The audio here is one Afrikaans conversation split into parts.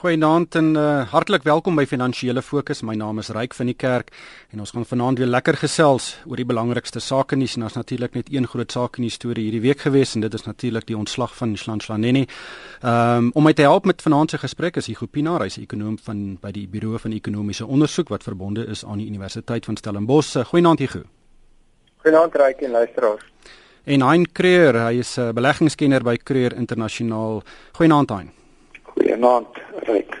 Goeienaand en uh, hartlik welkom by Finansiële Fokus. My naam is Ryk van die Kerk en ons gaan vanaand weer lekker gesels oor die belangrikste sake nuus en ons natuurlik net een groot saak in die storie hierdie week gewees en dit is natuurlik die ontslag van Shlanshlaneni. Ehm um, om my te help met vanaand se gesprek is Hugo Pinaar, hy's 'n ekonom van by die Buro van Ekonomiese Onderzoek wat verbonde is aan die Universiteit van Stellenbosch. Goeienaand Hugo. Goeienaand Ryk en luisteraars. En Hein Creer, hy is 'n beleggingskenner by Creer Internasionaal. Goeienaand Hein. Goeienaand, Ryk.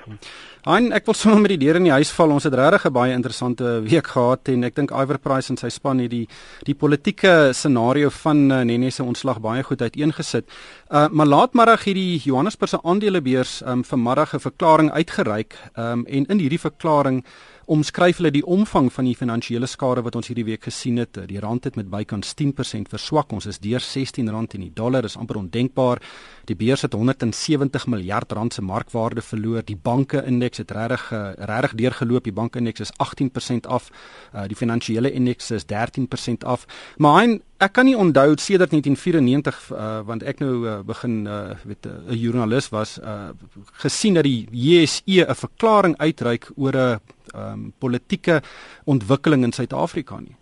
En ek wil sommer met die deur in die huis val. Ons het regtig 'n baie interessante week gehad en ek dink Iver Price en sy span het die die politieke scenario van uh, Nene se ontslag baie goed uiteengesit. Uh maar laatmiddag het die Johannesburgse aandelebeurs um vanmiddag 'n verklaring uitgereik um en in hierdie verklaring omskryf hulle die omvang van die finansiële skade wat ons hierdie week gesien het. Die rand het met bykans 10% verswak. Ons is deur R16 en die dollar is amper ondenkbaar. Die beurs het 170 miljard rand se markwaarde verloor. Die banke indeks het regtig eh, regtig deurgeloop. Die banke indeks is 18% af. Uh, die finansiële indeks is 13% af. Maar hy Ek kan nie onthou sedert 1994 uh, want ek nou uh, begin uh, weet 'n uh, joernalis was uh, gesien dat die JSE 'n verklaring uitreik oor 'n um, politieke ontwikkeling in Suid-Afrika nie.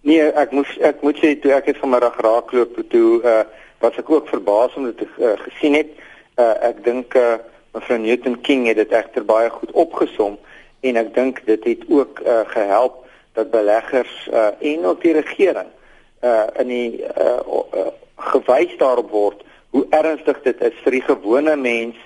Nee, ek moes ek moet sê toe ek het vanmiddag raakloop toe uh, was ek ook verbaas om dit uh, gesien het. Uh, ek dink uh, mevrou Newton King het dit egter baie goed opgesom en ek dink dit het ook uh, gehelp dat beleggers uh, en ook die regering uh in die uh, uh gewys daarop word hoe ernstig dit is vir die gewone mens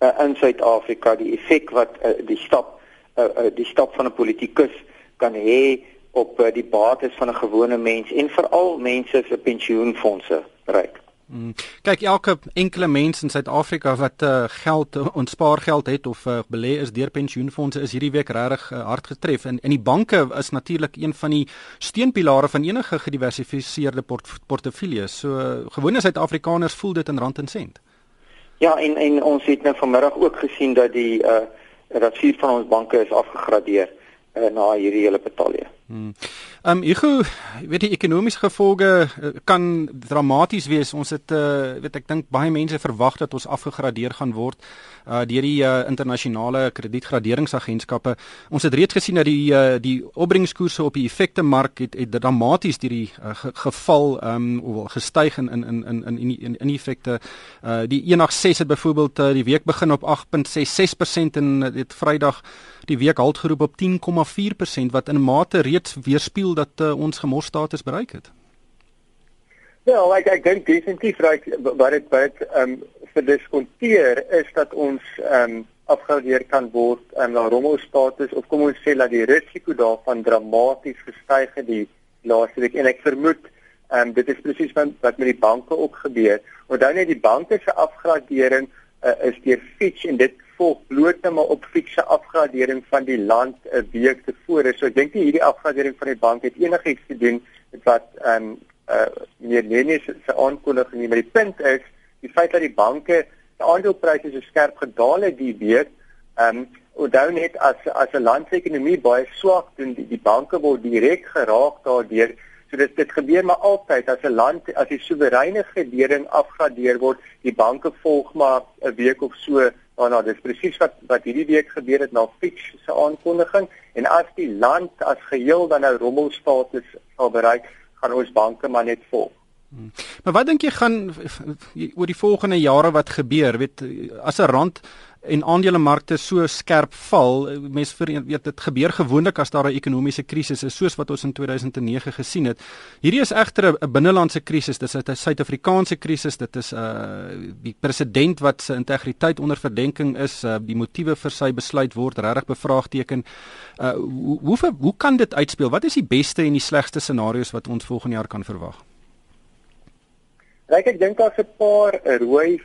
uh, in Suid-Afrika die effek wat uh, die stap uh, uh, die stap van 'n politikus kan hê op uh, die bates van 'n gewone mens en veral mense se pensioenfonde bereik. Hmm. Kyk elke enkele mens in Suid-Afrika wat uh, geld uh, ontspaar geld het of uh, belê is deur pensioenfonde is hierdie week regtig uh, hard getref en en die banke is natuurlik een van die steunpilare van enige gediversifiseerde port portefeuilles. So uh, gewone Suid-Afrikaners voel dit in rand en sent. Ja, en en ons het nou vanmiddag ook gesien dat die uh dat vier van ons banke is afgegradeer uh, na hierdie hele betalie. Hmm. Ehm um, ek weet die ekonomiese gevolge uh, kan dramaties wees. Ons het uh, weet ek dink baie mense verwag dat ons afgegradeer gaan word uh, deur die uh, internasionale kredietgraderingsagentskappe. Ons het reeds gesien dat die uh, die opbrengskoerse op die effekte mark het, het dramaties deur die uh, ge, geval ehm um, of gestyg in in in in in in, in effekte. Uh, die 186 het byvoorbeeld uh, die week begin op 8.66% en dit Vrydag die week halt geroep op 10,4% wat in mate reeds weerspieël dat uh, ons gemorstatus bereik het. Ja, ek ek dink definitief reg wat dit wat ehm um, verdiskonteer is dat ons ehm um, afgradeer kan word in um, na rommelstatus of kom ons sê dat die risiko daarvan dramaties gestyg het die laaste week en ek vermoed ehm um, dit is presies wat wat met die banke ook gebeur. Onthou net die banke se afgradering uh, is deur Fitch en dit volg bloot net maar op fikse afgradering van die land 'n week tevore. So ek dink nie hierdie afgradering van die bank het enigiets te doen met wat ehm um, uh meneer Lennie se aankondiging nie, maar die punt is die feit dat die banke se aandelepryse so skerp gedaal het die week. Ehm um, onthou net as as 'n land se ekonomie baie swak doen, die, die banke word direk geraak daardeur. So dit dit gebeur maar altyd as 'n land as die soewereine gedering afgradeer word, die banke volg maar 'n week of so Oh, nou, dis presies wat wat hierdie week gebeur het na Fitch se aankondiging en as die land as geheel dan nou rommelstatus sal bereik, gaan ons banke maar net vol. Hmm. Maar wat dink jy gaan oor die volgende jare wat gebeur? Weet as 'n rand en aandelemarkte so skerp val, mense weet dit gebeur gewoonlik as daar 'n ekonomiese krisis is soos wat ons in 2009 gesien het. Hierdie is egter 'n binnelandse krisis, dit is 'n Suid-Afrikaanse krisis, dit is 'n uh, die president wat se integriteit onder verdenking is, uh, die motiewe vir sy besluit word regtig bevraagteken. Uh, hoe hoe hoe kan dit uitspeel? Wat is die beste en die slegste scenario's wat ons volgende jaar kan verwag? Ek dink daar's 'n paar rooi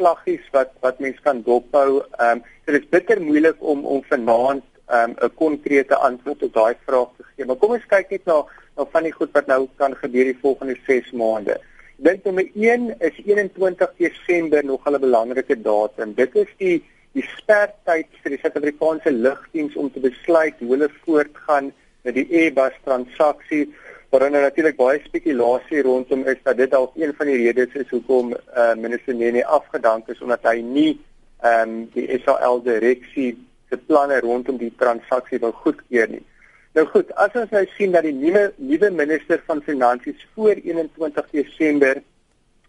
vlaggies wat wat mens kan dophou. Ehm um, dit is bitter moeilik om om vanaand ehm um, 'n konkrete antwoord op daai vraag te gee. Maar kom ons kyk net na na van die goed wat nou kan gebeur die volgende 6 maande. Dink nommer 1 is 21 Desember nog 'n belangrike datum. Dit is die die spertyd vir die Suid-Afrikaanse lugdiens om te besluit hoe hulle voortgaan met die Airbus transaksie waar dan natuurlik baie spekulasie rondom is dat dit dalk een van die redes is hoekom uh, minister Nene afgedank is omdat hy nie ehm um, die SAL direksie se planne rondom die transaksie wil goedkeur nie. Nou goed, as ons nou sien dat die nuwe nuwe minister van finansies voor 21 Desember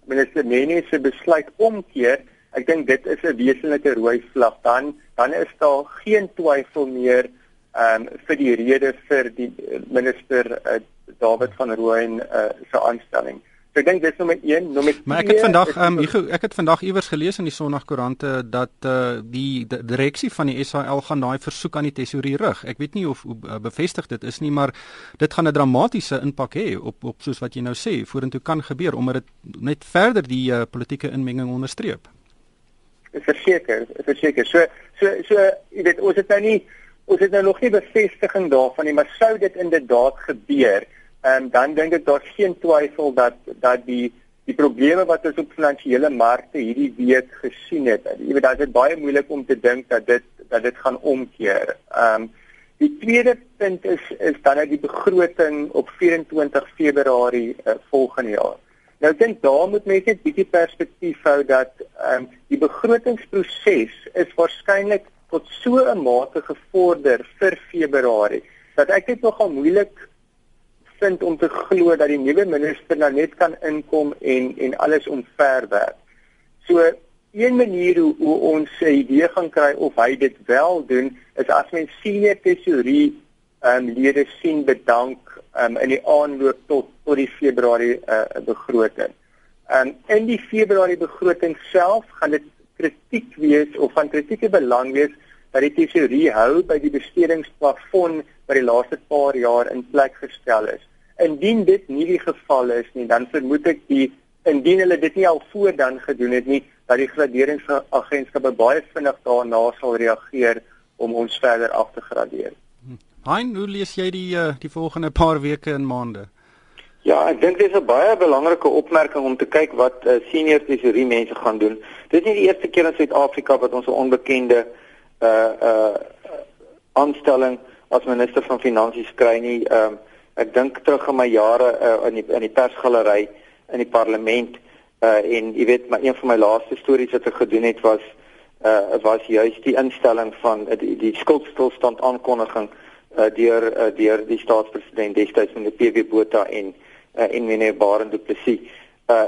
minister Nene se besluit omkeer, ek dink dit is 'n wesenlike rooi vlag dan dan is daar geen twyfel meer ehm um, vir die rede vir die minister uh, David van Rooyen uh, se aanstelling. So ek dink dis nommer 1, nommer 2. Maar ek het vandag ehm um, ek het vandag iewers gelees in die Sondagkoerante dat uh, die, die direksie van die SAL gaan daai versoek aan die tesourier rig. Ek weet nie of hoe uh, bevestig dit is nie, maar dit gaan 'n dramatiese impak hê op op soos wat jy nou sê, vorentoe kan gebeur omdat dit net verder die uh, politieke inmenging onderstreep. Verseker, verseker. So so so jy weet ons het nou nie ons het nou nog nie bevestiging daarvan nie, maar sou dit inderdaad gebeur en dan dink ek daar's geen twyfel dat dat die die probleme wat ons op finansiële markte hierdie week gesien het. Jy weet dit is baie moeilik om te dink dat dit dat dit gaan omkeer. Ehm um, die tweede punt is is dan uit die begroting op 24 Februarie uh, volgende jaar. Nou ek dink daar moet mense net bietjie perspektief hou dat ehm um, die begrotingsproses is waarskynlik tot so 'n mate gevorder vir Februarie dat ek dit nogal moeilik vind om te glo dat die nuwe minister nou net kan inkom en en alles omverwerp. So een manier hoe, hoe ons 'n idee gaan kry of hy dit wel doen is as mens senior tesourie ehm um, lede sien bedank um, in die aanloop tot tot die Februarie uh, begroting. Ehm um, in die Februarie begroting self gaan dit kritiek wees of van kritieke belang wees dat die tesourie hou by die bestedingsplafon wat die laaste paar jaar in plek gestel is. Indien dit nie die geval is nie, dan vermoed ek die indien hulle dit nie al voor dan gedoen het nie, dat die graderingsagentskappe baie vinnig daarna sal reageer om ons verder af te gradeer. Hein, hoe lees jy die uh, die volgende paar weke en maande? Ja, ek dink dit is 'n baie belangrike opmerking om te kyk wat uh, senior tesourie mense gaan doen. Dit is nie die eerste keer in Suid-Afrika wat ons 'n onbekende uh uh aanstelling as minister van finansies kry nie. Ehm uh, ek dink terug aan my jare uh, in die in die persgalery in die parlement uh, en jy weet maar een van my laaste stories wat ek gedoen het was uh, was juis die instelling van uh, die, die skuldstilstand aankondiging uh, deur uh, deur die staatspresident destyds meneer PW Botha en uh, en meneer Barend Du Plessis. Uh,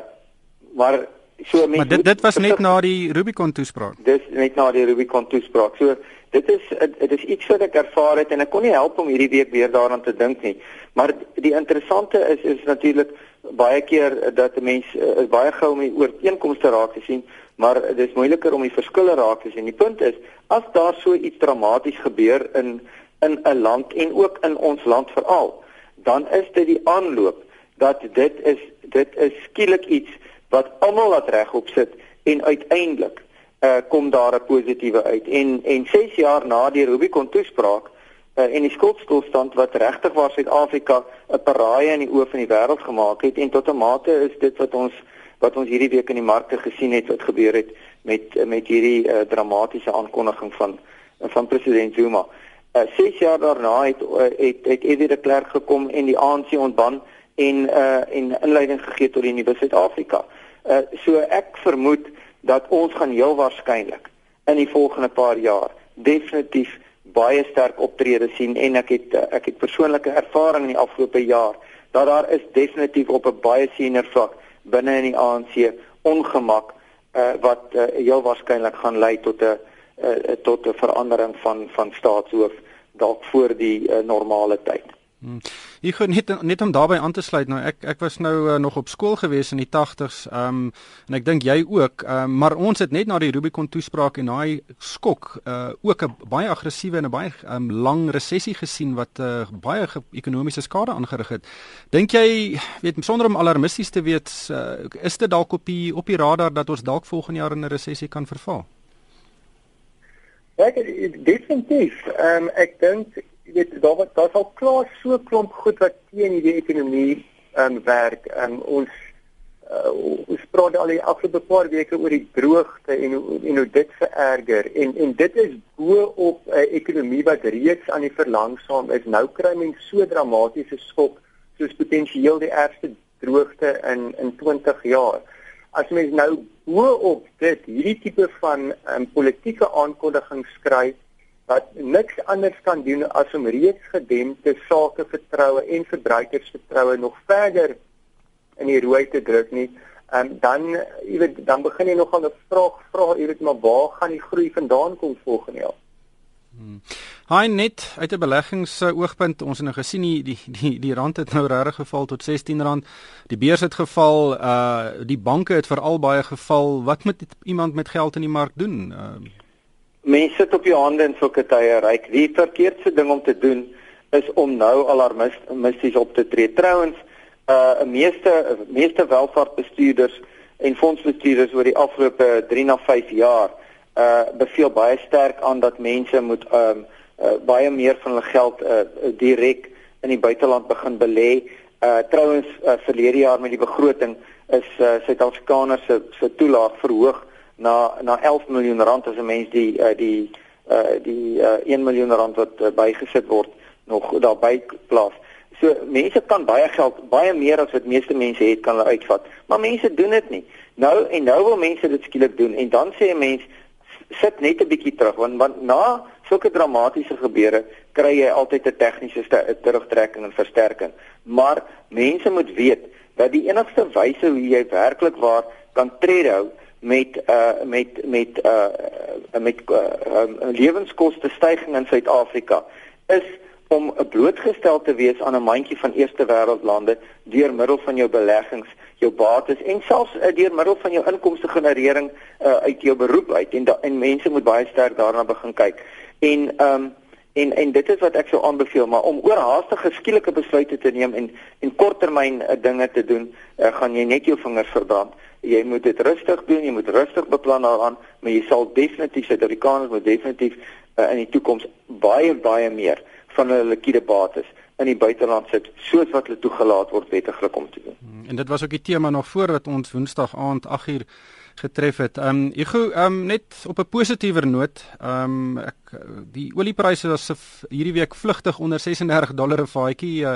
maar so mense Maar dit dit was net na die Rubicon toespraak. Dis net na die Rubicon toespraak. So dit is dit is iets wat ek ervaar het en ek kon nie help om hierdie week weer daaraan te dink nie. Maar die interessante is is natuurlik baie keer dat 'n mens uh, baie gou om die ooreenkomste raak te sien, maar dit is moeiliker om die verskille raak te sien. Die punt is as daar so iets dramaties gebeur in in 'n land en ook in ons land veral, dan is dit die aanloop dat dit is dit is skielik iets wat almal laat regop sit en uiteindelik uh, kom daar 'n positiewe uit. En en 6 jaar na die Rubicon toespraak uh, en die skuldstilstand wat regtig waar Suid-Afrika 'n paraaie in die oë van die wêreld gemaak het en tot 'n mate is dit wat ons wat ons hierdie week in die markte gesien het wat gebeur het met met hierdie uh, dramatiese aankondiging van van president Zuma. Uh, 6 jaar daarna het het het Eddie de Klerk gekom en die ANC ontban en uh en inleiding gegee tot die nuwe Suid-Afrika. Uh so ek vermoed dat ons gaan heel waarskynlik in die volgende paar jaar definitief baie sterk optrede sien en ek het ek het persoonlike ervaring in die afgelope jaar dat daar is definitief op 'n baie senior vlak binne in die ANC ongemak uh, wat uh, heel waarskynlik gaan lei tot 'n uh, tot 'n verandering van van staatshoof dalk voor die uh, normale tyd. Hmm. Ek gou net net om daarbey aan te sluit nou ek ek was nou uh, nog op skool gewees in die 80s um, en ek dink jy ook um, maar ons het net na die Rubicon toespraak en daai skok uh, ook 'n baie aggressiewe en 'n baie um, lang resessie gesien wat uh, baie ekonomiese skade aangerig het. Dink jy weet sonder om alarmisties te weet uh, is dit dalk op die op die radar dat ons dalk volgende jaar in 'n resessie kan verval? Ek definitief. Ehm um, ek dink jy weet daar wat daar sal klaar so klomp goed wat teen die ekonomie um, werk. Um, ons uh, ons praat al die afgelope paar weke oor die droogte en en hoe dit vererger en en dit is bo op 'n uh, ekonomie wat reeds aan die verlangsaam is. Nou kry mens so dramatiese skok soos potensieel die ergste droogte in in 20 jaar. as mens nou bo op dit hierdie tipe van um, politieke aankondigings skryf wat niks anders kan doen as om reeds gedempte sakevertroue en verbruikersvertroue nog verder in die rooi te druk nie. Ehm um, dan jy weet dan begin jy nogal 'n vraag vra jy weet maar waar gaan die groei vandaan kom volgende jaar? Hmm. Hy net uit 'n beleggingsoogpunt ons het nou gesien die die die, die rand het nou regtig geval tot R16. Die beurs het geval, uh die banke het veral baie geval. Wat moet iemand met geld in die mark doen? Uh mense sit op die hande in sulke tye ryk. Die verkeerdste ding om te doen is om nou alarmisties op te tree. Trouwens, uh meeste meeste welvaartbestuurders en fondsbestuurders oor die afgelope 3 na 5 jaar uh beveel baie sterk aan dat mense moet um uh, baie meer van hulle geld uh direk in die buiteland begin belê. Uh trouwens uh, verlede jaar met die begroting is uh Suid-Afrikaners se se toelaag verhoog na na 11 miljoen rand as 'n mens die uh, die uh, die uh, 1 miljoen rand wat uh, bygesit word nog daarby plaas. So mense kan baie geld, baie meer as wat meeste mense het kan hulle uitvat, maar mense doen dit nie. Nou en nou wil mense dit skielik doen en dan sê 'n mens sit net 'n bietjie terug want want na sulke dramatiese gebeure kry jy altyd 'n tegniese terugtrekking en versterking. Maar mense moet weet dat die enigste wyse hoe jy werklik waar kan trede hou met uh met met uh met uh, um, lewenskoste stygings in Suid-Afrika is om blootgestel te wees aan 'n mandjie van eerste wêreldlande deur middel van jou beleggings, jou bates en selfs uh, deur middel van jou inkomste generering uh, uit jou beroep uit en da, en mense moet baie sterk daarna begin kyk. En um en en dit is wat ek sou aanbeveel, maar om oorhaastige skielike besluite te neem en en korttermyn uh, dinge te doen, uh, gaan jy net jou vingers verbrand jy moet dit rustig doen, jy moet rustig beplan daaraan, maar jy sal definitief Suid-Afrikaners moet definitief uh, in die toekoms baie baie meer van hulle liquide bates in die buiteland sit soos wat hulle toegelaat word wettiglik om te doen. Hmm, en dit was ook die tema nog voordat ons Woensdag aand 8uur getref het. Ehm um, gou ehm um, net op 'n positiewer noot, ehm um, ek die oliepryse was hierdie week vlugtig onder 36 dollar 'n vaatjie. Uh,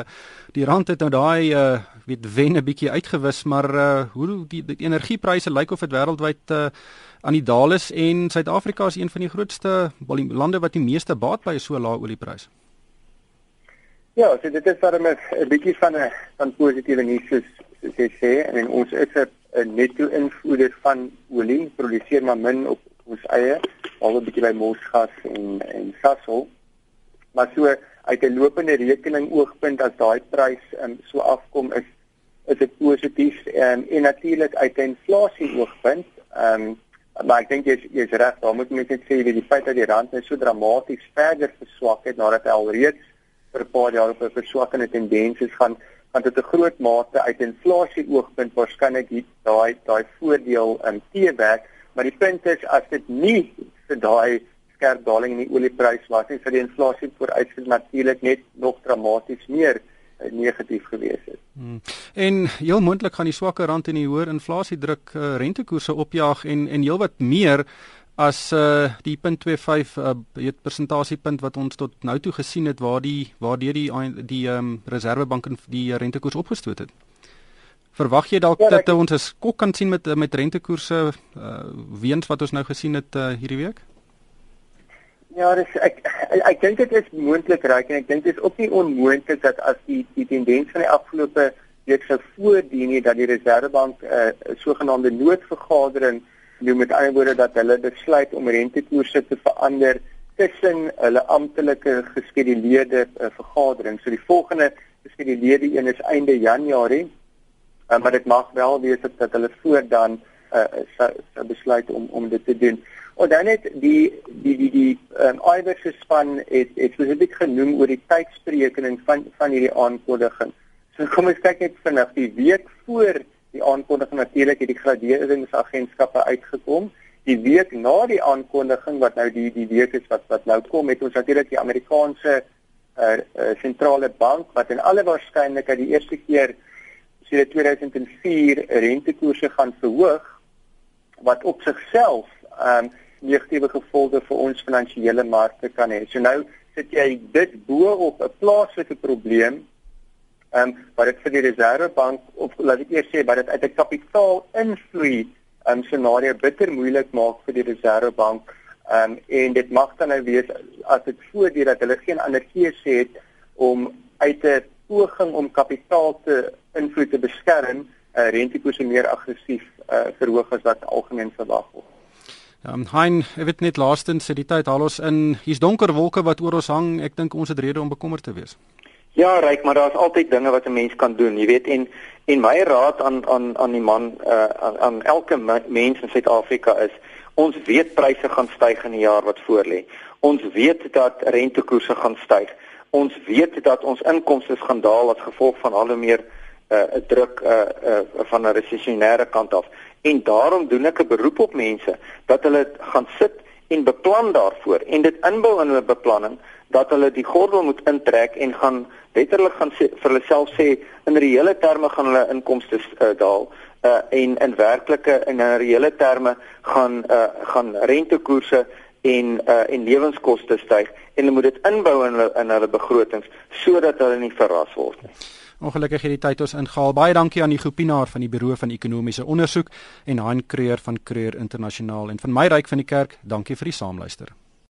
die rand het nou daai uh, weet wen 'n bietjie uitgewis, maar uh, hoe die, die energiepryse lyk of dit wêreldwyd uh, aan die daal is en Suid-Afrika is een van die grootste lande wat die meeste baat by so lae oliepryse. Ja, so dit is dan 'n bietjie van 'n van positiewe nuus soos jy sê en ons is 'n netto invoerder van olie, produseer maar min op ons eie, al 'n bietjie by Mosgas en en Sasol. Maar so uit 'n lopende rekening oogpunt as daai prys um, so afkom is is dit positief um, en natuurlik uit 'n inflasie oogpunt. Ehm um, maar ek dink jy's jy's reg, daar moet mense net sê die feit dat die rand net so dramaties verder verswak het nadat hy alreeds vir 'n paar jaar op 'n verswakkende tendens is gaan want dit 'n groot mate uit inflasie oogpunt waarskynlik daai daai voordeel in teewerk, maar die punt is as dit nie vir daai skerp daling in die olieprys was nie, sou die inflasie vooruitsien natuurlik net nog dramaties meer eh, negatief gewees het. Hmm. En heel moontlik gaan die swakker rand en die hoër inflasie druk uh, rentekoerse opjaag en en heelwat meer as uh die punt 25 uh het persentasiepunt wat ons tot nou toe gesien het waar die waar deur die die ehm um, reservebank en die rentekoers opgestoot het. Verwag jy dalk ja, dat ons 'n skok kan sien met met rentekoerse uh weens wat ons nou gesien het uh hierdie week? Ja, dis ek ek, ek dink dit is moontlik reg en ek dink dit is ook nie onmoontlik dat as die die tendens van die afgelope week sou voordien nie dat die reservebank 'n uh, sogenaamde noodvergadering doen met ander woorde dat hulle besluit om rentekoerse te verander tussen hulle amptelike geskeduleerde uh, vergadering. So die volgende geskeduleerde een is einde Januarie. Uh, maar dit mag wel wees dat hulle voor dan uh, sou, sou besluit om om dit te doen. En dan het die die die die um, Iwer se span het het spesifiek genoem oor die tydsberekening van van hierdie aankondiging. So kom ons kyk net vinnig die week voor die aankondiging natuurlik het die graderingsagentskappe uitgekom. Die week na die aankondiging wat nou die die week is wat wat nou kom, het ons natuurlik die Amerikaanse sentrale uh, uh, bank wat in alle waarskynlikheid die eerste keer sedert 2004 rentekoerse gaan verhoog wat op sigself ehm um, negatiewe gevolge vir ons finansiële markte kan hê. So nou sit jy dit bo op 'n plaaslike probleem ehm um, wat dit vir die Reservebank of laat ek eers sê wat dit uit 'n kapitaalinvloei ehm um, scenario bitter moeilik maak vir die Reservebank. Ehm um, en dit mag dan nou wees as dit voordeel dat hulle geen ander keuse het om uit 'n poging om kapitaal te invloed te beskerm, uh, rentekoerse meer aggressief uh, verhoog as wat algemeen verwag word. Um, Hein, ek weet net laastens sê die tyd haal ons in. Hier's donker wolke wat oor ons hang. Ek dink ons het rede om bekommerd te wees. Ja, ryk, maar daar's altyd dinge wat 'n mens kan doen, jy weet en en my raad aan aan aan die man uh aan, aan elke mens in Suid-Afrika is ons weet pryse gaan styg in die jaar wat voorlê. Ons weet dat rentekoerse gaan styg. Ons weet dat ons inkomste gaan daal as gevolg van al hoe meer uh druk uh uh van 'n resessionêre kant af. En daarom doen ek 'n beroep op mense dat hulle gaan sit en beplan daarvoor en dit inbou in hulle beplanning dat hulle die gordel moet intrek en gaan letterlik gaan sê, vir hulle self sê in reële terme gaan hulle inkomste uh, daal uh, en in werklike en in reële terme gaan uh, gaan rentekoerse en uh, en lewenskoste styg en hulle moet dit inbou in hulle in hulle begrotings sodat hulle nie verras word nie. Ongelukkig het die tyd ons ingehaal. Baie dankie aan die groepienaar van die Buro van Ekonomiese Onderzoek en Han Kreur van Kreur Internasionaal en van my ryk van die kerk. Dankie vir die saamluister.